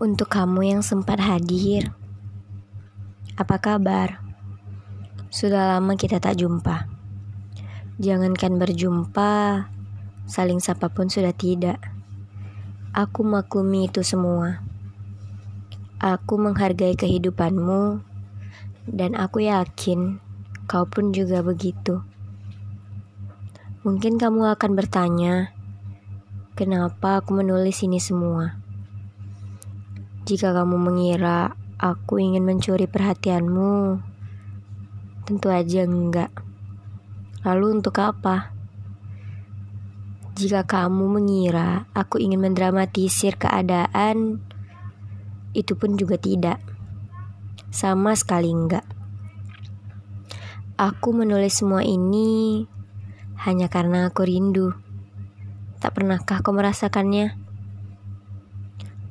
Untuk kamu yang sempat hadir, apa kabar? Sudah lama kita tak jumpa. Jangankan berjumpa, saling sapa pun sudah tidak. Aku maklumi itu semua. Aku menghargai kehidupanmu, dan aku yakin kau pun juga begitu. Mungkin kamu akan bertanya, kenapa aku menulis ini semua? Jika kamu mengira aku ingin mencuri perhatianmu, tentu aja enggak. Lalu untuk apa? Jika kamu mengira aku ingin mendramatisir keadaan, itu pun juga tidak. Sama sekali enggak. Aku menulis semua ini hanya karena aku rindu. Tak pernahkah kau merasakannya?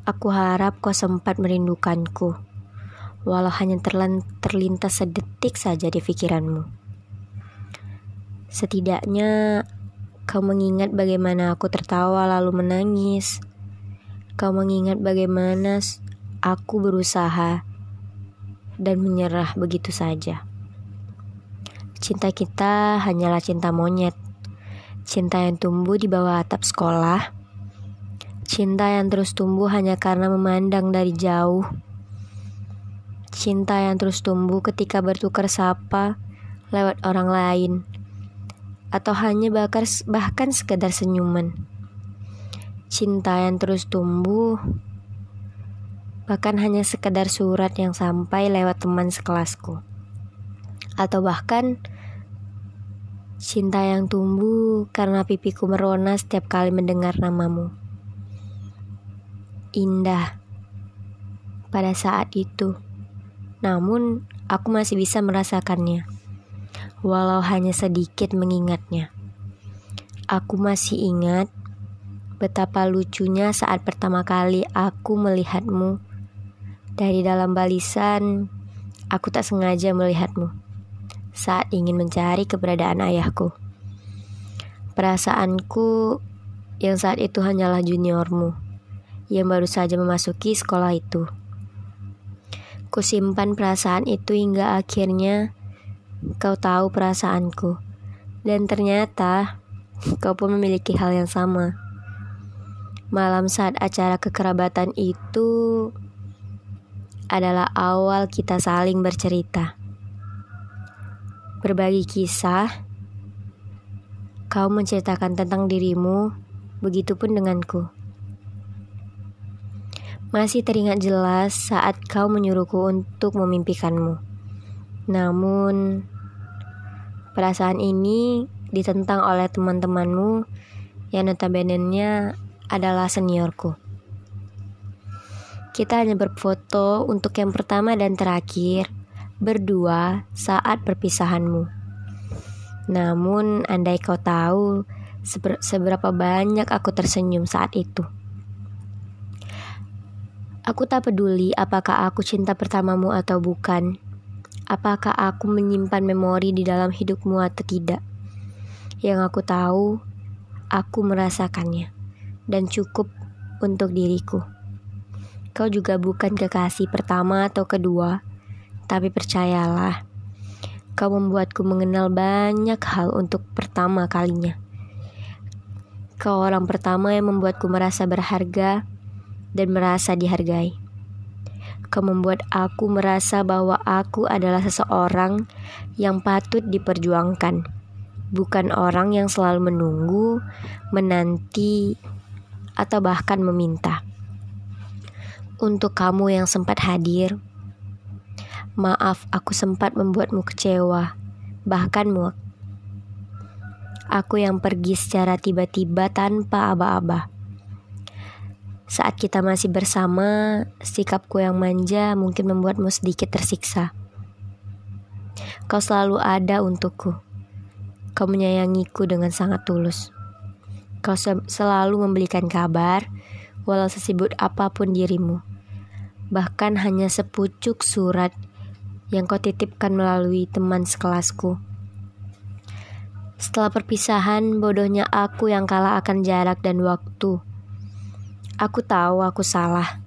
Aku harap kau sempat merindukanku, walau hanya terlintas sedetik saja di pikiranmu. Setidaknya kau mengingat bagaimana aku tertawa lalu menangis. Kau mengingat bagaimana aku berusaha dan menyerah begitu saja. Cinta kita hanyalah cinta monyet. Cinta yang tumbuh di bawah atap sekolah. Cinta yang terus tumbuh hanya karena memandang dari jauh. Cinta yang terus tumbuh ketika bertukar sapa lewat orang lain. Atau hanya bahkan, bahkan sekedar senyuman. Cinta yang terus tumbuh bahkan hanya sekedar surat yang sampai lewat teman sekelasku atau bahkan cinta yang tumbuh karena pipiku merona setiap kali mendengar namamu. Indah pada saat itu, namun aku masih bisa merasakannya, walau hanya sedikit mengingatnya. Aku masih ingat betapa lucunya saat pertama kali aku melihatmu dari dalam balisan. Aku tak sengaja melihatmu saat ingin mencari keberadaan ayahku. Perasaanku yang saat itu hanyalah juniormu yang baru saja memasuki sekolah itu. Kusimpan perasaan itu hingga akhirnya kau tahu perasaanku. Dan ternyata kau pun memiliki hal yang sama. Malam saat acara kekerabatan itu adalah awal kita saling bercerita berbagi kisah, kau menceritakan tentang dirimu, begitupun denganku. Masih teringat jelas saat kau menyuruhku untuk memimpikanmu. Namun, perasaan ini ditentang oleh teman-temanmu yang notabene adalah seniorku. Kita hanya berfoto untuk yang pertama dan terakhir berdua saat perpisahanmu. Namun, andai kau tahu seber seberapa banyak aku tersenyum saat itu. Aku tak peduli apakah aku cinta pertamamu atau bukan. Apakah aku menyimpan memori di dalam hidupmu atau tidak. Yang aku tahu, aku merasakannya dan cukup untuk diriku. Kau juga bukan kekasih pertama atau kedua, tapi percayalah, kau membuatku mengenal banyak hal untuk pertama kalinya. Kau orang pertama yang membuatku merasa berharga dan merasa dihargai. Kau membuat aku merasa bahwa aku adalah seseorang yang patut diperjuangkan, bukan orang yang selalu menunggu, menanti, atau bahkan meminta. Untuk kamu yang sempat hadir, Maaf, aku sempat membuatmu kecewa, bahkan muak. Aku yang pergi secara tiba-tiba tanpa aba-aba. Saat kita masih bersama, sikapku yang manja mungkin membuatmu sedikit tersiksa. Kau selalu ada untukku. Kau menyayangiku dengan sangat tulus. Kau selalu memberikan kabar, walau sesibuk apa pun dirimu. Bahkan hanya sepucuk surat yang kau titipkan melalui teman sekelasku. Setelah perpisahan, bodohnya aku yang kalah akan jarak dan waktu. Aku tahu aku salah.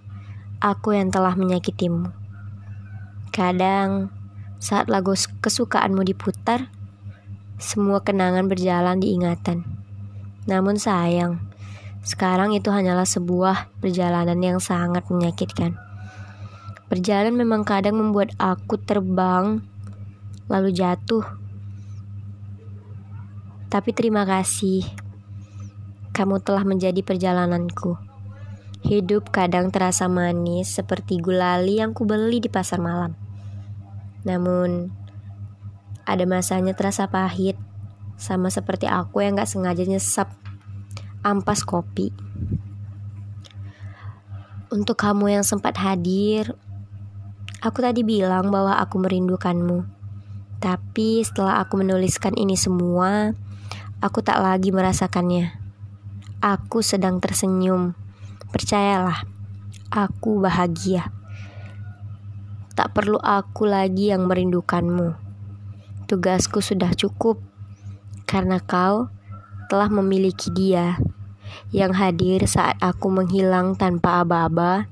aku yang telah menyakitimu. Kadang, saat lagu kesukaanmu diputar, semua kenangan berjalan di ingatan. Namun sayang, sekarang itu hanyalah sebuah perjalanan yang sangat menyakitkan. Perjalanan memang kadang membuat aku terbang, lalu jatuh. Tapi terima kasih, kamu telah menjadi perjalananku. Hidup kadang terasa manis seperti gulali yang kubeli di pasar malam. Namun, ada masanya terasa pahit, sama seperti aku yang gak sengaja nyesap ampas kopi. Untuk kamu yang sempat hadir, aku tadi bilang bahwa aku merindukanmu. Tapi setelah aku menuliskan ini semua, aku tak lagi merasakannya. Aku sedang tersenyum Percayalah, aku bahagia. Tak perlu aku lagi yang merindukanmu. Tugasku sudah cukup karena kau telah memiliki dia yang hadir saat aku menghilang tanpa aba-aba,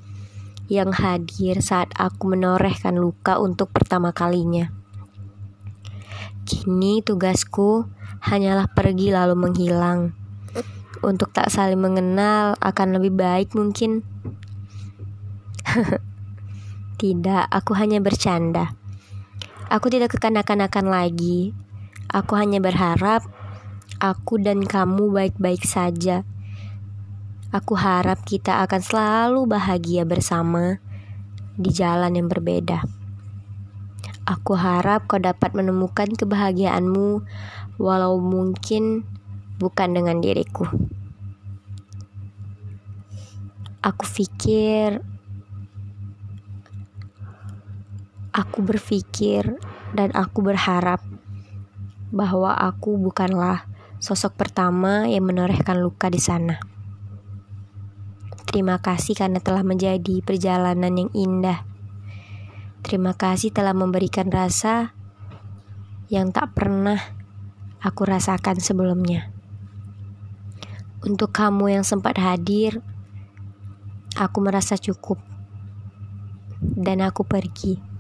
yang hadir saat aku menorehkan luka untuk pertama kalinya. Kini tugasku hanyalah pergi lalu menghilang untuk tak saling mengenal akan lebih baik mungkin. tidak, aku hanya bercanda. Aku tidak kekanak-kanakan lagi. Aku hanya berharap aku dan kamu baik-baik saja. Aku harap kita akan selalu bahagia bersama di jalan yang berbeda. Aku harap kau dapat menemukan kebahagiaanmu, walau mungkin bukan dengan diriku. Aku pikir, aku berpikir, dan aku berharap bahwa aku bukanlah sosok pertama yang menorehkan luka di sana. Terima kasih karena telah menjadi perjalanan yang indah. Terima kasih telah memberikan rasa yang tak pernah aku rasakan sebelumnya. Untuk kamu yang sempat hadir, aku merasa cukup, dan aku pergi.